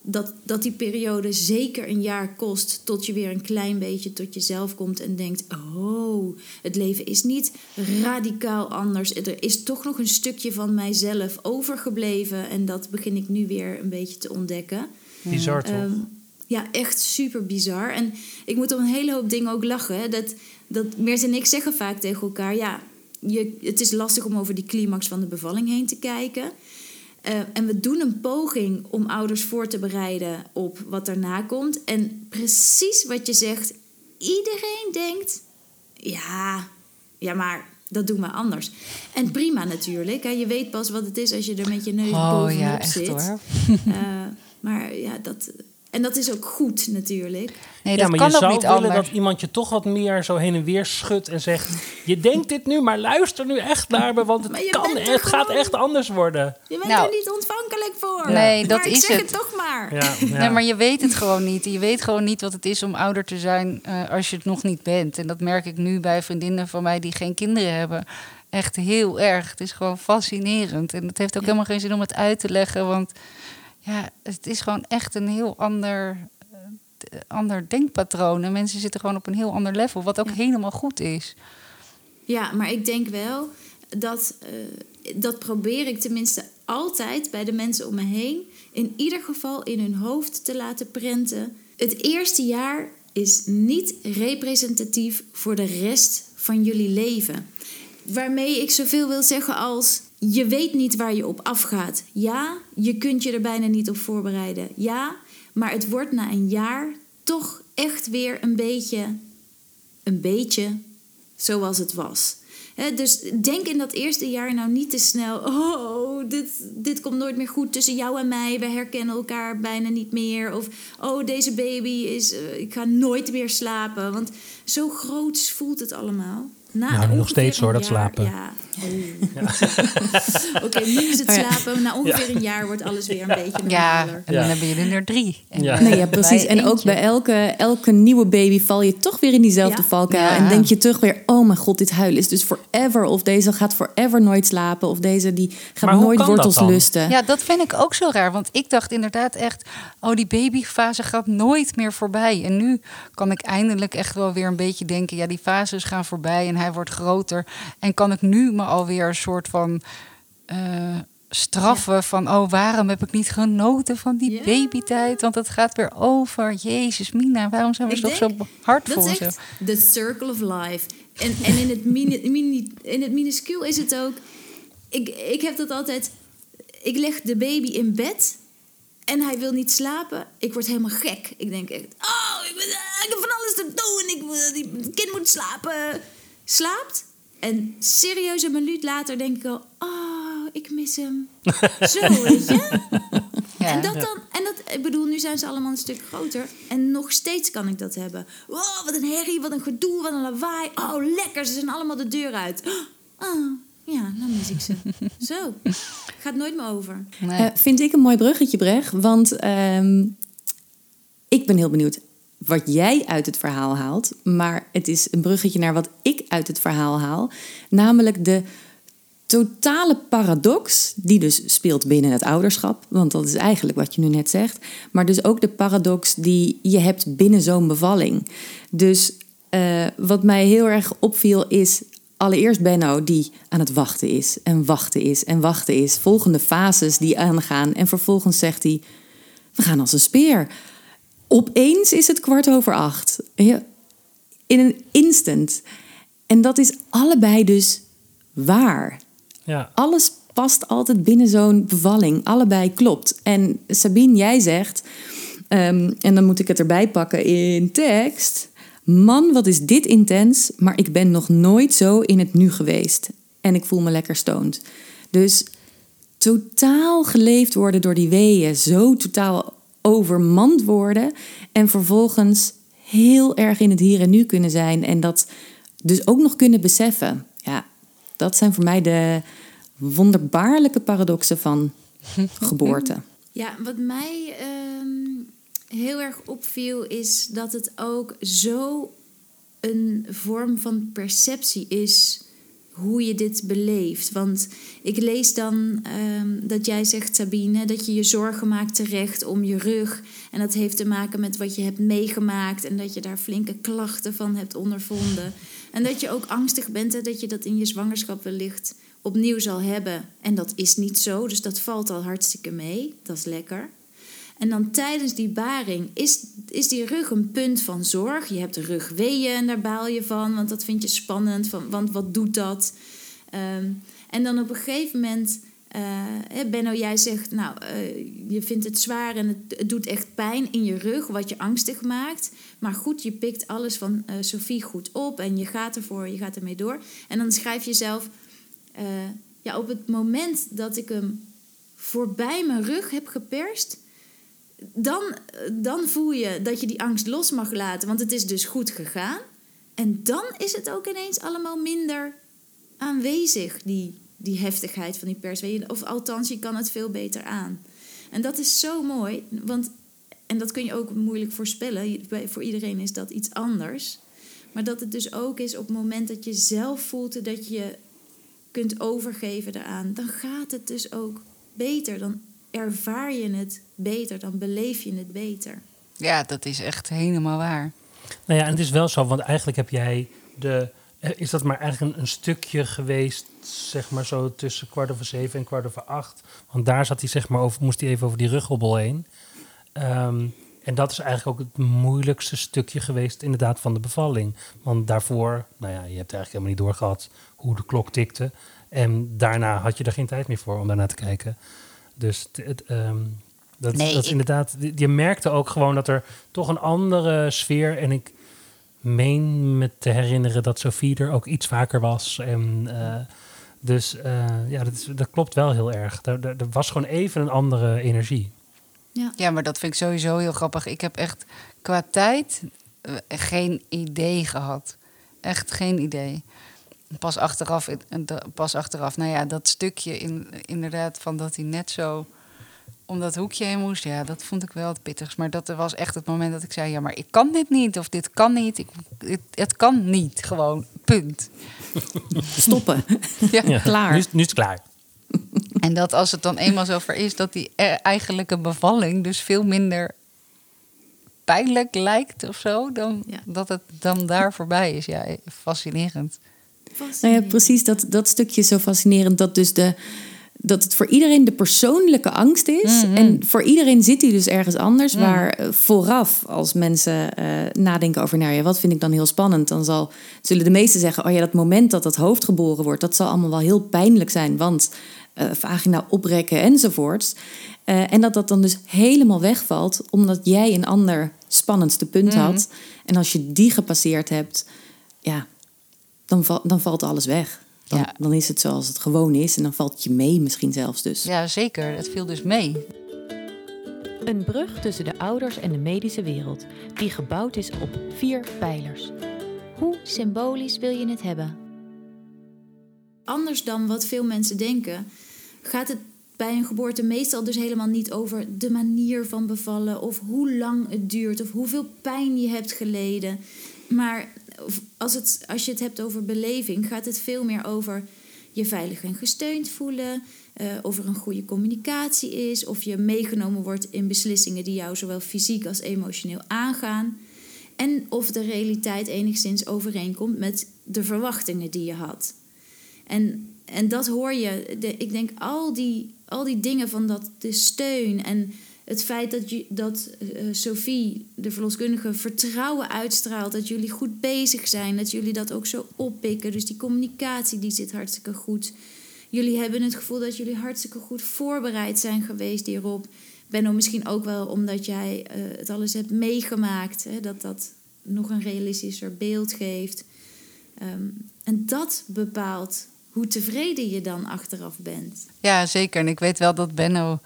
dat, dat die periode zeker een jaar kost tot je weer een klein beetje tot jezelf komt en denkt: Oh, het leven is niet radicaal anders. Er is toch nog een stukje van mijzelf overgebleven. En dat begin ik nu weer een beetje te ontdekken. Bizar toch? Ehm, ja, echt super bizar. En ik moet om een hele hoop dingen ook lachen. Hè. Dat, dat Meert en ik zeggen vaak tegen elkaar... ja, je, het is lastig om over die climax van de bevalling heen te kijken. Eh, en we doen een poging om ouders voor te bereiden op wat daarna komt. En precies wat je zegt, iedereen denkt... ja, ja maar dat doen we anders. En prima natuurlijk. Hè. Je weet pas wat het is als je er met je neus Oh bovenop ja, echt zit. hoor. Eh, maar ja, dat... En dat is ook goed natuurlijk. Nee, ja, maar kan je ook zou niet willen anders. dat iemand je toch wat meer zo heen en weer schudt en zegt: Je denkt dit nu, maar luister nu echt naar me, want het, kan, het gaat gewoon. echt anders worden. Je bent Nou, er niet ontvankelijk voor. Nee, dat maar ik is zeg het. het toch maar. Ja, ja. Nee, maar je weet het gewoon niet. Je weet gewoon niet wat het is om ouder te zijn eh, als je het nog niet bent. En dat merk ik nu bij vriendinnen van mij die geen kinderen hebben. Echt heel erg. Het is gewoon fascinerend. En het heeft ook helemaal geen zin om het uit te leggen. Want ja, het is gewoon echt een heel ander, eh, ander denkpatroon. En mensen zitten gewoon op een heel ander level. Wat ook helemaal goed is. Ja, maar ik denk wel, dat, eh, dat probeer ik tenminste altijd bij de mensen om me heen, in ieder geval in hun hoofd te laten prenten. Het eerste jaar is niet representatief voor de rest van jullie leven. Waarmee ik zoveel wil zeggen als je weet niet waar je op afgaat. Ja, je kunt je er bijna niet op voorbereiden. Ja, maar het wordt na een jaar toch echt weer een beetje, een beetje zoals het was. Dus denk in dat eerste jaar nou niet te snel. Oh, dit, dit komt nooit meer goed tussen jou en mij. We herkennen elkaar bijna niet meer. Of oh, deze baby is. eh, ik ga nooit meer slapen. Want zo groot voelt het allemaal. Na Nou, nog steeds, hoor, dat jaar- slapen. Ja. Oh. Oké, nu is het Oh slapen. Na ongeveer een jaar wordt alles weer een beetje Ja, normaler. en Ja. dan hebben jullie er drie. En Ja. Nee, ja, precies. En ook bij elke, elke nieuwe baby val je toch weer in diezelfde Ja. valkuil. Ja. En denk je terug weer, oh mijn god, dit huilen is dus forever. Of deze gaat forever nooit slapen. Of deze die gaat Maar nooit wortels lusten. Ja, dat vind ik ook zo raar. Want ik dacht inderdaad echt, oh, die babyfase gaat nooit meer voorbij. En nu kan ik eindelijk echt wel weer een beetje denken, ja, die fases gaan voorbij en hij wordt groter. En kan ik nu me alweer een soort van eh, straffen van, oh, waarom heb ik niet genoten van die Ja. babytijd? Want het gaat weer over. Jezus, Mina, waarom zijn we toch zo en is zo? the circle of life. En, en in, het mini, mini, in het minuscuul is het ook... Ik, ik heb dat altijd... Ik leg de baby in bed en hij wil niet slapen. Ik word helemaal gek. Ik denk echt... Oh, ik, ben, ik heb van alles te doen. Ik, die kind moet slapen. Slaapt. En serieus een minuut later denk ik al... Oh, ik mis hem. Zo, weet je? Ja. En dat dan, en dat, ik bedoel, nu zijn ze allemaal een stuk groter. En nog steeds kan ik dat hebben. Wow, wat een herrie, wat een gedoe, wat een lawaai. Oh, lekker, ze zijn allemaal de deur uit. Oh, ja, dan mis ik ze. Zo, gaat nooit meer over. Nee. Eh, vind ik een mooi bruggetje, Brecht. Want ehm, ik ben heel benieuwd wat jij uit het verhaal haalt. Maar het is een bruggetje naar wat ik uit het verhaal haal. Namelijk de totale paradox die dus speelt binnen het ouderschap. Want dat is eigenlijk wat je nu net zegt. Maar dus ook de paradox die je hebt binnen zo'n bevalling. Dus eh, wat mij heel erg opviel is allereerst Benno die aan het wachten is en wachten is en wachten is. Volgende fases die aangaan en vervolgens zegt hij... we gaan als een speer. Opeens is het kwart over acht. In een instant. En dat is allebei dus waar. Ja. Alles past altijd binnen zo'n bevalling. Allebei klopt. En Sabine, jij zegt, ehm, en dan moet ik het erbij pakken in tekst. Man, wat is dit intens, maar ik ben nog nooit zo in het nu geweest. En ik voel me lekker stoned. Dus totaal geleefd worden door die weeën. Zo totaal overmand worden. En vervolgens heel erg in het hier en nu kunnen zijn. En dat dus ook nog kunnen beseffen. Ja, dat zijn voor mij de wonderbaarlijke paradoxen van geboorte. Ja, wat mij ehm, heel erg opviel is dat het ook zo een vorm van perceptie is hoe je dit beleeft. Want ik lees dan ehm, dat jij zegt, Sabine, dat je je zorgen maakt terecht om je rug. En dat heeft te maken met wat je hebt meegemaakt en dat je daar flinke klachten van hebt ondervonden. En dat je ook angstig bent en dat je dat in je zwangerschap wellicht opnieuw zal hebben. En dat is niet zo, dus dat valt al hartstikke mee. Dat is lekker. En dan tijdens die baring is, is die rug een punt van zorg. Je hebt de rugweeën en daar baal je van, want dat vind je spannend. Van, want wat doet dat? Ehm, en dan op een gegeven moment, hè, Benno, jij zegt, nou, eh, je vindt het zwaar en het, doet echt pijn in je rug, wat je angstig maakt. Maar goed, je pikt alles van eh, Sophie goed op en je gaat ervoor, je gaat ermee door. En dan schrijf je zelf, ja, op het moment dat ik hem voorbij mijn rug heb geperst, dan, dan voel je dat je die angst los mag laten, want het is dus goed gegaan. En dan is het ook ineens allemaal minder aanwezig, die, die heftigheid van die perswee. Of althans, je kan het veel beter aan. En dat is zo mooi, want, en dat kun je ook moeilijk voorspellen. Voor iedereen is dat iets anders. Maar dat het dus ook is op het moment dat je zelf voelt dat je kunt overgeven daaraan, dan gaat het dus ook beter. Dan ervaar je het beter, dan beleef je het beter. Ja, dat is echt helemaal waar. Nou ja, en het is wel zo, want eigenlijk heb jij de eh, is dat maar eigenlijk een, een stukje geweest, zeg maar zo tussen kwart over zeven en kwart over acht. Want daar zat hij, zeg maar, over, moest hij even over die ruggelbol heen. Ehm, en dat is eigenlijk ook het moeilijkste stukje geweest, inderdaad, van de bevalling. Want daarvoor, nou ja, je hebt eigenlijk helemaal niet doorgehad hoe de klok tikte. En daarna had je er geen tijd meer voor om daarna te kijken. Dus het, ehm, dat, Nee, dat is ik- inderdaad, je merkte ook gewoon dat er toch een andere sfeer. En ik meen me te herinneren dat Sophie er ook iets vaker was. En, eh, dus eh, ja, dat, is, dat klopt wel heel erg. Er, er, er was gewoon even een andere energie. Ja, maar dat vind ik sowieso heel grappig. Ik heb echt qua tijd eh, geen idee gehad. Echt geen idee. Pas achteraf, eh, pas achteraf, nou ja, dat stukje in, inderdaad van dat hij net zo om dat hoekje heen moest, ja, dat vond ik wel het pittigst. Maar dat was echt het moment dat ik zei, ja, maar ik kan dit niet of dit kan niet. Ik, het, het kan niet, gewoon, punt. Stoppen. Ja. Ja, Klaar. Nu, is- nu is het klaar. En dat als het dan eenmaal zover is, dat die e- eigenlijke bevalling dus veel minder pijnlijk lijkt of zo, dan Ja. dat het dan daar voorbij is. Ja, fascinerend. Nou ja, precies dat, dat stukje is zo fascinerend. Dat, dus de, dat het voor iedereen de persoonlijke angst is. En voor iedereen zit die dus ergens anders. Waar eh, vooraf, als mensen eh, nadenken over... nou ja, wat vind ik dan heel spannend? Dan zal, zullen de meesten zeggen... oh ja, dat moment dat dat hoofd geboren wordt... dat zal allemaal wel heel pijnlijk zijn. Want eh, vagina oprekken enzovoorts. En dat dat dan dus helemaal wegvalt... omdat jij een ander spannendste punt had. En als je die gepasseerd hebt... ja, dan, val- dan valt alles weg. Dan, Ja. dan is het zoals het gewoon is en dan valt het je mee misschien zelfs dus. Ja, zeker. Het viel dus mee. Een brug tussen de ouders en de medische wereld, die gebouwd is op vier pijlers. Hoe symbolisch wil je het hebben? Anders dan wat veel mensen denken, gaat het bij een geboorte meestal dus helemaal niet over de manier van bevallen of hoe lang het duurt of hoeveel pijn je hebt geleden. Maar als, het, als je het hebt over beleving, gaat het veel meer over je veilig en gesteund voelen. eh, of er een goede communicatie is. Of je meegenomen wordt in beslissingen die jou zowel fysiek als emotioneel aangaan. En of de realiteit enigszins overeenkomt met de verwachtingen die je had. En, en dat hoor je. Ik denk al die, al die dingen van dat, de steun en het feit dat, je, dat eh, Sophie, de verloskundige, vertrouwen uitstraalt. Dat jullie goed bezig zijn. Dat jullie dat ook zo oppikken. Dus die communicatie die zit hartstikke goed. Jullie hebben het gevoel dat jullie hartstikke goed voorbereid zijn geweest hierop. Benno, misschien ook wel omdat jij eh, het alles hebt meegemaakt. Hè, dat dat nog een realistischer beeld geeft. Ehm, en dat bepaalt hoe tevreden je dan achteraf bent. Ja, zeker. En ik weet wel dat Benno,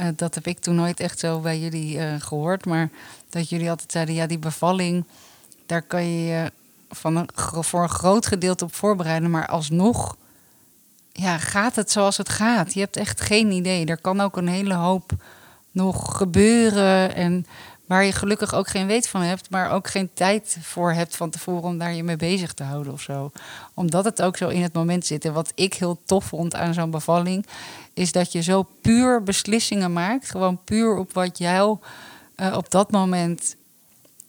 eh, dat heb ik toen nooit echt zo bij jullie eh, gehoord, maar dat jullie altijd zeiden, ja, die bevalling, daar kan je je van een, voor een groot gedeelte op voorbereiden, maar alsnog ja, gaat het zoals het gaat. Je hebt echt geen idee. Er kan ook een hele hoop nog gebeuren en waar je gelukkig ook geen weet van hebt, maar ook geen tijd voor hebt van tevoren om daar je mee bezig te houden of zo. Omdat het ook zo in het moment zit. En wat ik heel tof vond aan zo'n bevalling, is dat je zo puur beslissingen maakt. Gewoon puur op wat jou eh, op dat moment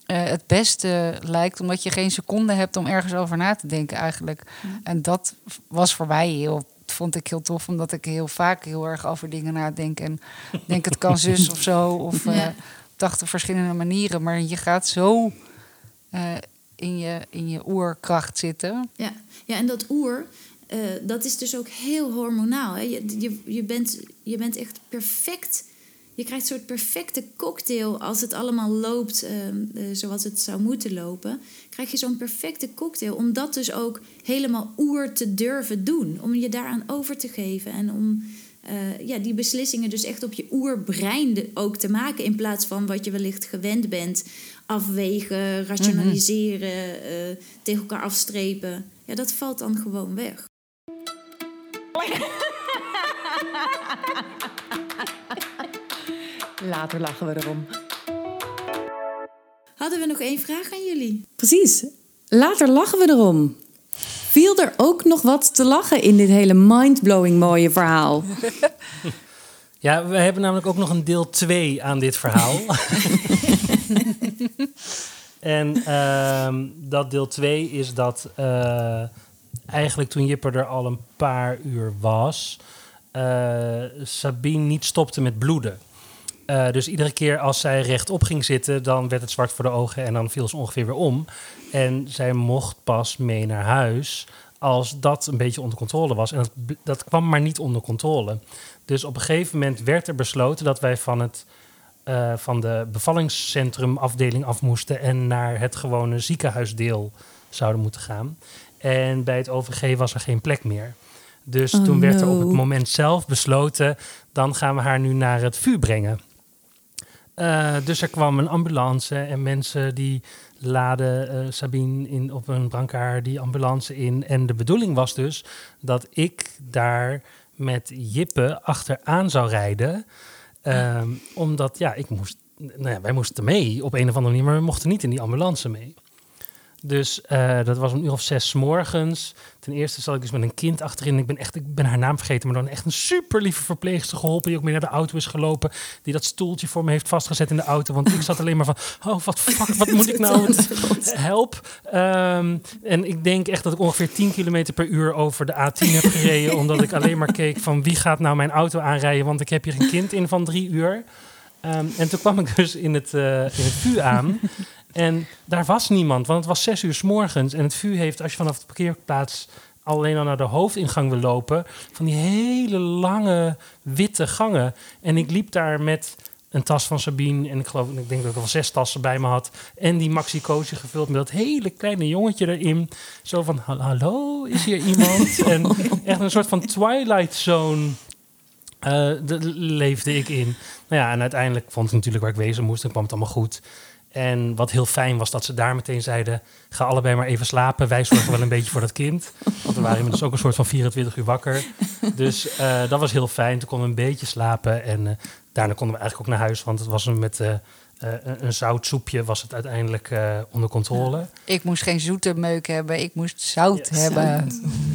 eh, het beste lijkt. Omdat je geen seconde hebt om ergens over na te denken eigenlijk. En dat was voor mij heel vond ik heel tof, omdat ik heel vaak heel erg over dingen nadenk. En denk het kan zus of zo. Of eh Ja. 80 verschillende manieren. Maar je gaat zo eh, in, je, in je oerkracht zitten. Ja, ja en dat oer, eh, dat is dus ook heel hormonaal. Hè? Je, je, je, bent, je bent echt perfect. Je krijgt een soort perfecte cocktail als het allemaal loopt ehm, eh, zoals het zou moeten lopen. Krijg je zo'n perfecte cocktail om dat dus ook helemaal oer te durven doen. Om je daaraan over te geven en om eh, ja, die beslissingen dus echt op je oerbrein de- ook te maken. In plaats van wat je wellicht gewend bent. Afwegen, rationaliseren, eh, tegen elkaar afstrepen. Ja, dat valt dan gewoon weg. Later lachen we erom. Hadden we nog één vraag aan jullie? Precies. Later lachen we erom. Viel er ook nog wat te lachen in dit hele mindblowing mooie verhaal? Ja, we hebben namelijk ook nog een deel 2 aan dit verhaal. En ehm, dat deel 2 is dat eh, eigenlijk toen Jipper er al een paar uur was, eh, Sabine niet stopte met bloeden. Eh, dus iedere keer als zij rechtop ging zitten, dan werd het zwart voor de ogen en dan viel ze ongeveer weer om. En zij mocht pas mee naar huis als dat een beetje onder controle was. En dat, dat kwam maar niet onder controle. Dus op een gegeven moment werd er besloten dat wij van, het, eh, van de bevallingscentrum afdeling af moesten en naar het gewone ziekenhuisdeel zouden moeten gaan. En bij het OVG was er geen plek meer. Dus Oh, toen werd er op het moment zelf besloten, dan gaan we haar nu naar het vuur brengen. Eh, dus er kwam een ambulance en mensen die laden eh, Sabine in, op een brancard die ambulance in. En de bedoeling was dus dat ik daar met Jippe achteraan zou rijden. Ehm, Omdat, ja, ik moest, nou ja, wij moesten mee op een of andere manier, maar we mochten niet in die ambulance mee. Dus eh, dat was een uur of zes 's morgens. Ten eerste zat ik dus met een kind achterin. Ik ben, echt, ik ben haar naam vergeten, maar dan echt een super lieve verpleegster geholpen. Die ook mee naar de auto is gelopen. Die dat stoeltje voor me heeft vastgezet in de auto. Want ik zat alleen maar van, oh wat fuck, wat moet ik nou? Help. Ehm, en ik denk echt dat ik ongeveer 10 kilometer per uur over de A10 heb gereden. omdat ik alleen maar keek van wie gaat nou mijn auto aanrijden. Want ik heb hier een kind in van drie uur. Ehm, en toen kwam ik dus in het, eh in het vuur aan. En daar was niemand, want het was zes uur s morgens. En het vuur heeft, als je vanaf de parkeerplaats alleen al naar de hoofdingang wil lopen, van die hele lange witte gangen. En ik liep daar met een tas van Sabine en ik geloof, ik denk dat ik wel zes tassen bij me had. En die maxi cozy gevuld met dat hele kleine jongetje erin. Zo van, "Hallo, is hier iemand? en echt een soort van Twilight Zone eh, de, leefde ik in. Nou ja, en uiteindelijk vond ik natuurlijk waar ik wezen moest en kwam het allemaal goed. En wat heel fijn was dat ze daar meteen zeiden: ga allebei maar even slapen. Wij zorgen wel een beetje voor dat kind. Want we waren inmiddels ook een soort van 24 uur wakker. Dus eh, dat was heel fijn. Toen konden we een beetje slapen. En eh, daarna konden we eigenlijk ook naar huis. Want het was een met eh, een- een zoutsoepje was het uiteindelijk eh, onder controle. Ik moest geen zoete meuk hebben, ik moest zout hebben.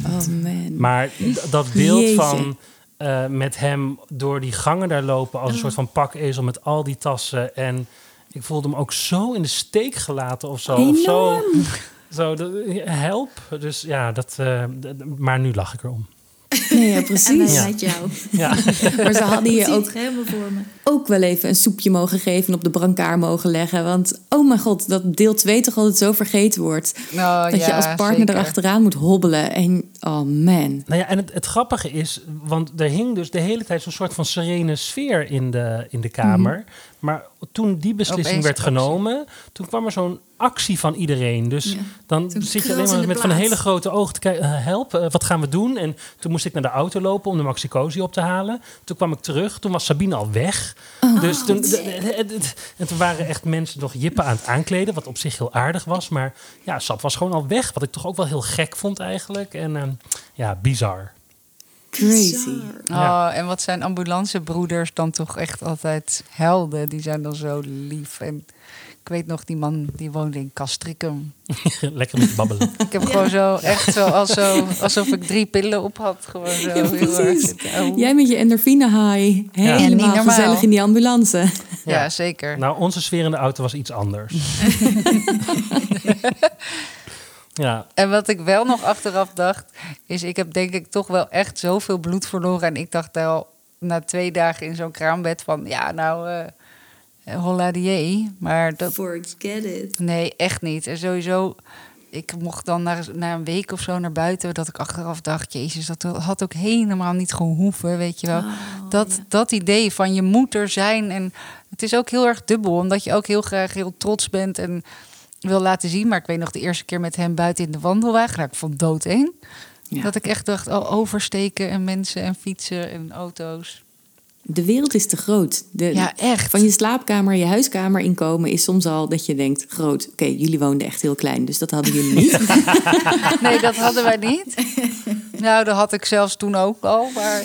Oh man. Maar dat beeld Jeetje. van eh, met hem door die gangen daar lopen als een soort van pakezel met al die tassen. En ik voelde hem ook zo in de steek gelaten of zo. Of zo, zo de- help. Dus ja, dat, eh, maar nu lach ik erom. Nee, ja, En precies. Ja. leidt jou. Ja. Maar ze hadden je ook, voor me. ook wel even een soepje mogen geven en op de brancard mogen leggen. Want, oh mijn god, dat deel 2 toch altijd zo vergeten wordt. Nou, dat je ja, als partner zeker. erachteraan moet hobbelen. En, oh man. Nou ja, en het, het grappige is, want er hing dus de hele tijd zo'n soort van serene sfeer in de, in de kamer. Maar toen die beslissing Opeens werd actie. genomen, toen kwam er zo'n actie van iedereen. Dus Ja. dan zit je alleen maar met van een hele grote ogen te kijken, eh, help, eh, wat gaan we doen? En toen moest ik naar de auto lopen om de Maxi Cosi op te halen. Toen kwam ik terug, toen was Sabine al weg. dus toen, en toen waren echt mensen nog jippen aan het aankleden, wat op zich heel aardig was. Maar ja, Sap was gewoon al weg, wat ik toch ook wel heel gek vond eigenlijk. En ehm, ja, bizar. Crazy. Ja. Oh, en wat zijn ambulancebroeders dan toch echt altijd helden? Die zijn dan zo lief. En ik weet nog, die man die woonde in Castricum. Lekker met babbelen. Ik heb gewoon zo, echt zo, als zo, alsof ik drie pillen op had. Gewoon zo Ja, precies. ouwen. Jij met je endorfine high. Helemaal normaal. gezellig in die ambulance. Ja, Ja. zeker. Nou, onze sfeer in de auto was iets anders. ja, En wat ik wel nog achteraf dacht, is ik heb denk ik toch wel echt zoveel bloed verloren. En ik dacht al na twee dagen in zo'n kraambed van, ja nou, eh holla die. Maar dat, Forget it. nee, echt niet. En sowieso, ik mocht dan na, na een week of zo naar buiten, dat ik achteraf dacht, jezus, dat had ook helemaal niet gehoeven, weet je wel. dat, dat idee van je moet er zijn. En het is ook heel erg dubbel, omdat je ook heel graag heel trots bent en wil laten zien. Maar ik weet nog de eerste keer met hem buiten in de wandelwagen, nou, ik vond doodeng. Ja. Dat ik echt dacht, oh, oversteken en mensen en fietsen en auto's. De wereld is te groot. De, Ja, echt. Van je slaapkamer, je huiskamer inkomen is soms al dat je denkt, groot. Oké, jullie woonden echt heel klein, dus dat hadden jullie niet. Nee, dat hadden wij niet. Nou, dat had ik zelfs toen ook al. Maar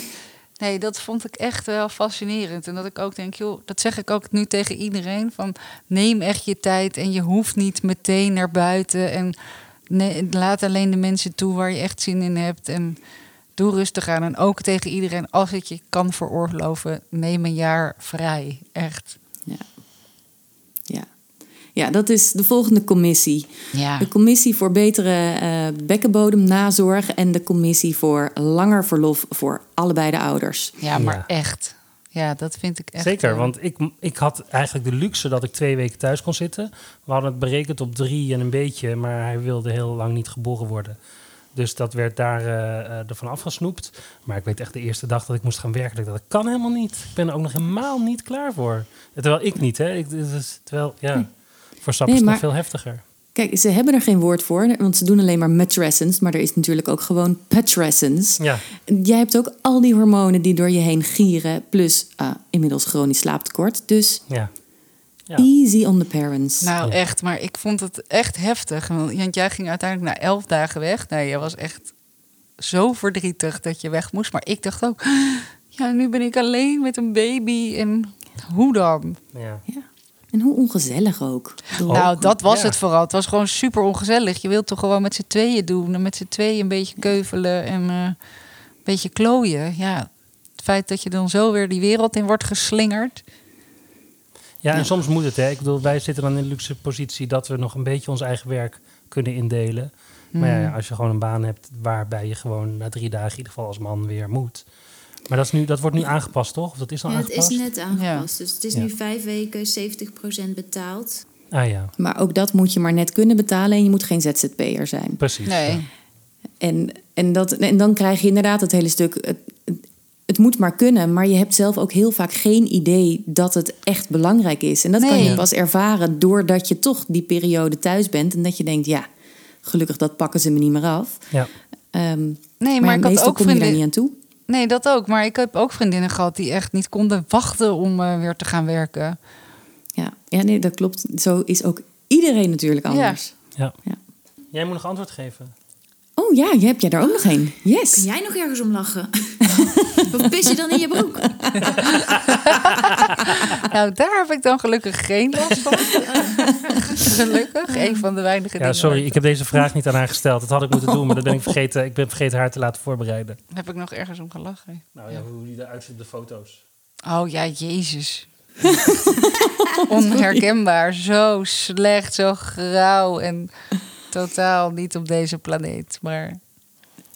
nee, dat vond ik echt wel fascinerend. En dat ik ook denk, joh, dat zeg ik ook nu tegen iedereen. Van neem echt je tijd en je hoeft niet meteen naar buiten. En nee, laat alleen de mensen toe waar je echt zin in hebt. En doe rustig aan. En ook tegen iedereen, als het je kan veroorloven, neem een jaar vrij. Echt. Ja. Dat is de volgende commissie. Ja. De commissie voor betere eh bekkenbodemnazorg en de commissie voor langer verlof voor allebei de ouders. ja, maar Ja. echt. Ja, dat vind ik echt. Zeker, eh, want ik, ik had eigenlijk de luxe dat ik twee weken thuis kon zitten. We hadden het berekend op drie en een beetje, maar hij wilde heel lang niet geboren worden. Dus dat werd daar eh, ervan afgesnoept. Maar ik weet echt de eerste dag dat ik moest gaan werken, dat ik dacht, dat kan helemaal niet. Ik ben er ook nog helemaal niet klaar voor. Terwijl ik niet, hè. Ik, het is- terwijl, ja, voor Sap Nee, is het maar- nog veel heftiger. Kijk, ze hebben er geen woord voor, want ze doen alleen maar matrescence. Maar er is natuurlijk ook gewoon petrescence. Ja, Jij hebt ook al die hormonen die door je heen gieren, plus ah, inmiddels chronisch slaaptekort. Dus ja. Ja. easy on the parents. Nou, Ja. echt, maar ik vond het echt heftig. Want jij ging uiteindelijk na elf dagen weg. Nou, je was echt zo verdrietig dat je weg moest. Maar ik dacht ook, ja, nu ben ik alleen met een baby. En hoe dan? ja. En hoe ongezellig ook. Nou, dat was ja. het vooral. Het was gewoon super ongezellig. Je wilt toch gewoon met z'n tweeën doen. En met z'n tweeën een beetje keuvelen en eh, een beetje klooien. Ja, het feit dat je dan zo weer die wereld in wordt geslingerd. Ja, en soms moet het. Hè. Ik bedoel, wij zitten dan in de luxe positie dat we nog een beetje ons eigen werk kunnen indelen. Maar ja, Hmm. als je gewoon een baan hebt waarbij je gewoon na drie dagen in ieder geval als man weer moet. Maar dat, is nu, dat wordt nu aangepast, toch? Of dat is al Ja, het aangepast? is net aangepast. Dus het is Ja. nu vijf weken 70% betaald. Ah ja, Maar ook dat moet je maar net kunnen betalen en je moet geen ZZP'er zijn. precies. Nee. ja. En, en, dat, en dan krijg je inderdaad het hele stuk. Het, het, moet maar kunnen, maar je hebt zelf ook heel vaak geen idee dat het echt belangrijk is. En dat kan je pas ervaren doordat je toch die periode thuis bent. En dat je denkt, ja, gelukkig dat pakken ze me niet meer af. Ja. Ehm, Nee, maar maar ik had ook daar vriendin- niet aan toe. Nee, dat ook. Maar ik heb ook vriendinnen gehad die echt niet konden wachten om eh, weer te gaan werken. Ja, ja, nee, dat klopt. Zo is ook iedereen natuurlijk anders. Ja. Ja. Jij moet nog antwoord geven. Oh ja, je hebt jij daar ook nog een. Yes. Kun jij nog ergens om lachen? of pis je dan in je broek? Nou, daar heb ik dan gelukkig geen last van. gelukkig. Een van de weinige Ja, dingen. sorry, waar ik heb deze vraag niet aan haar gesteld. Dat had ik moeten doen, maar dat ben ik vergeten. Ik ben vergeten haar te laten voorbereiden. Heb ik nog ergens om gelachen? Nou ja, hoe die eruit ziet op de foto's. Oh ja, Jezus. Onherkenbaar. Zo slecht, zo grauw en totaal niet op deze planeet. Maar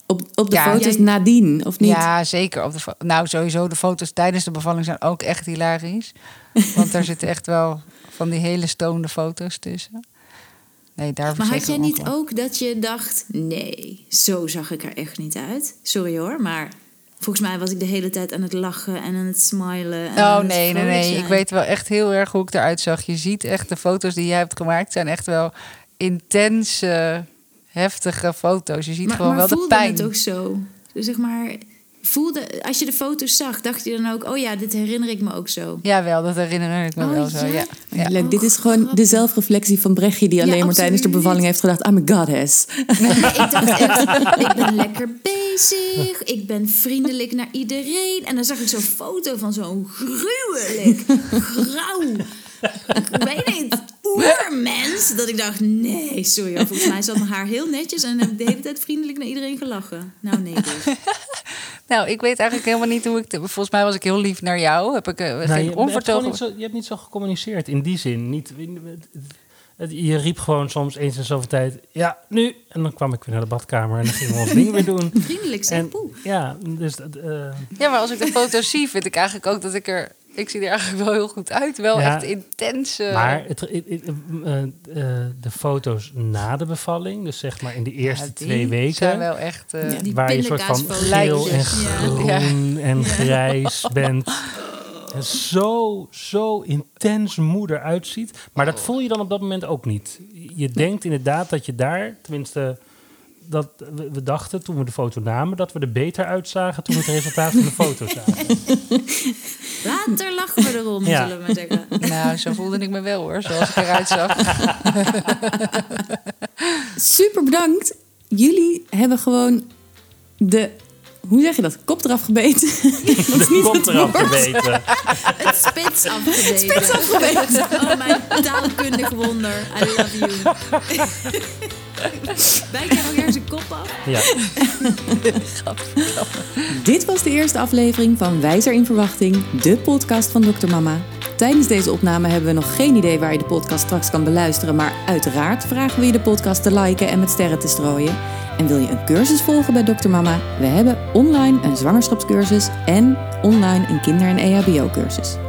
Op, op de Ja, foto's nadien, of niet? ja, zeker. Op de nou, sowieso de foto's tijdens de bevalling zijn ook echt hilarisch. Want daar zitten echt wel van die hele stonende foto's tussen. Nee, daar Maar had jij niet ook dat je dacht... nee, zo zag ik er echt niet uit. Sorry hoor, maar volgens mij was ik de hele tijd aan het lachen en aan het smilen. En Oh nee, nee, nee. Ik weet wel echt heel erg hoe ik eruit zag. Je ziet echt de foto's die jij hebt gemaakt zijn echt wel intense, heftige foto's. Je ziet maar, gewoon maar wel de voelde pijn. het ook zo? Dus zeg maar, voelde, als je de foto's zag, dacht je dan ook... oh ja, dit herinner ik me ook zo. Jawel, dat herinner ik me Oh, wel zo. ja? Ja. Ja, Ja. Dit is Oh, gewoon de zelfreflectie van Brechtje... die Ja, alleen maar tijdens de bevalling heeft gedacht... I'm a goddess. Maar ik dacht echt, ik ben lekker bezig. Ik ben vriendelijk naar iedereen. En dan zag ik zo'n foto van zo'n gruwelijk, grauw, ik weet niet, oermens. Dat ik dacht, nee, sorry. hoor. Volgens mij zat mijn haar heel netjes en heb ik de hele tijd vriendelijk naar iedereen gelachen. Nou, nee, dus. Nou, ik weet eigenlijk helemaal niet hoe ik... te- Volgens mij was ik heel lief naar jou. Heb ik uh, Nou, geen je, hebt onvertogen... niet zo, je hebt niet zo gecommuniceerd in die zin. Niet, het- je riep gewoon soms eens in zoveel tijd, ja, nu. En dan kwam ik weer naar de badkamer en dan gingen we ons ding weer doen. Vriendelijk En, poeh. ja, dus dat, eh, Ja, maar als ik de foto's zie, vind ik eigenlijk ook dat ik er... Ik zie er eigenlijk wel heel goed uit. Wel Ja. echt intense... Maar het, het- het- eh, eh, de foto's na de bevalling, dus zeg maar in de eerste Ja, twee weken, zijn wel echt... eh, Ja, die waar je een soort van geel en Ja. groen en grijs bent. En zo, zo intens moeder uitziet. Maar dat voel je dan op dat moment ook niet. Je denkt inderdaad dat je daar, tenminste, dat we, we dachten toen we de foto namen, dat we er beter uitzagen toen we het resultaat van de foto zagen. Later lachen we erom, Ja. zullen we maar zeggen. Nou, zo voelde ik me wel hoor, zoals ik eruit zag. Super bedankt. Jullie hebben gewoon de... Hoe zeg je dat? Kop eraf gebeten. dat is niet het eraf woord. geweten. Het spits afgebeten. Oh, mijn taalkundig wonder. I love you. Bijt jij ergens een kop af? Ja. Dit was de eerste aflevering van Wijzer in Verwachting, de podcast van Dr. Mama. Tijdens deze opname hebben we nog geen idee waar je de podcast straks kan beluisteren, maar uiteraard vragen we je de podcast te liken en met sterren te strooien. En wil je een cursus volgen bij Dr. Mama? We hebben online een zwangerschapscursus en online een kinder- en EHBO-cursus.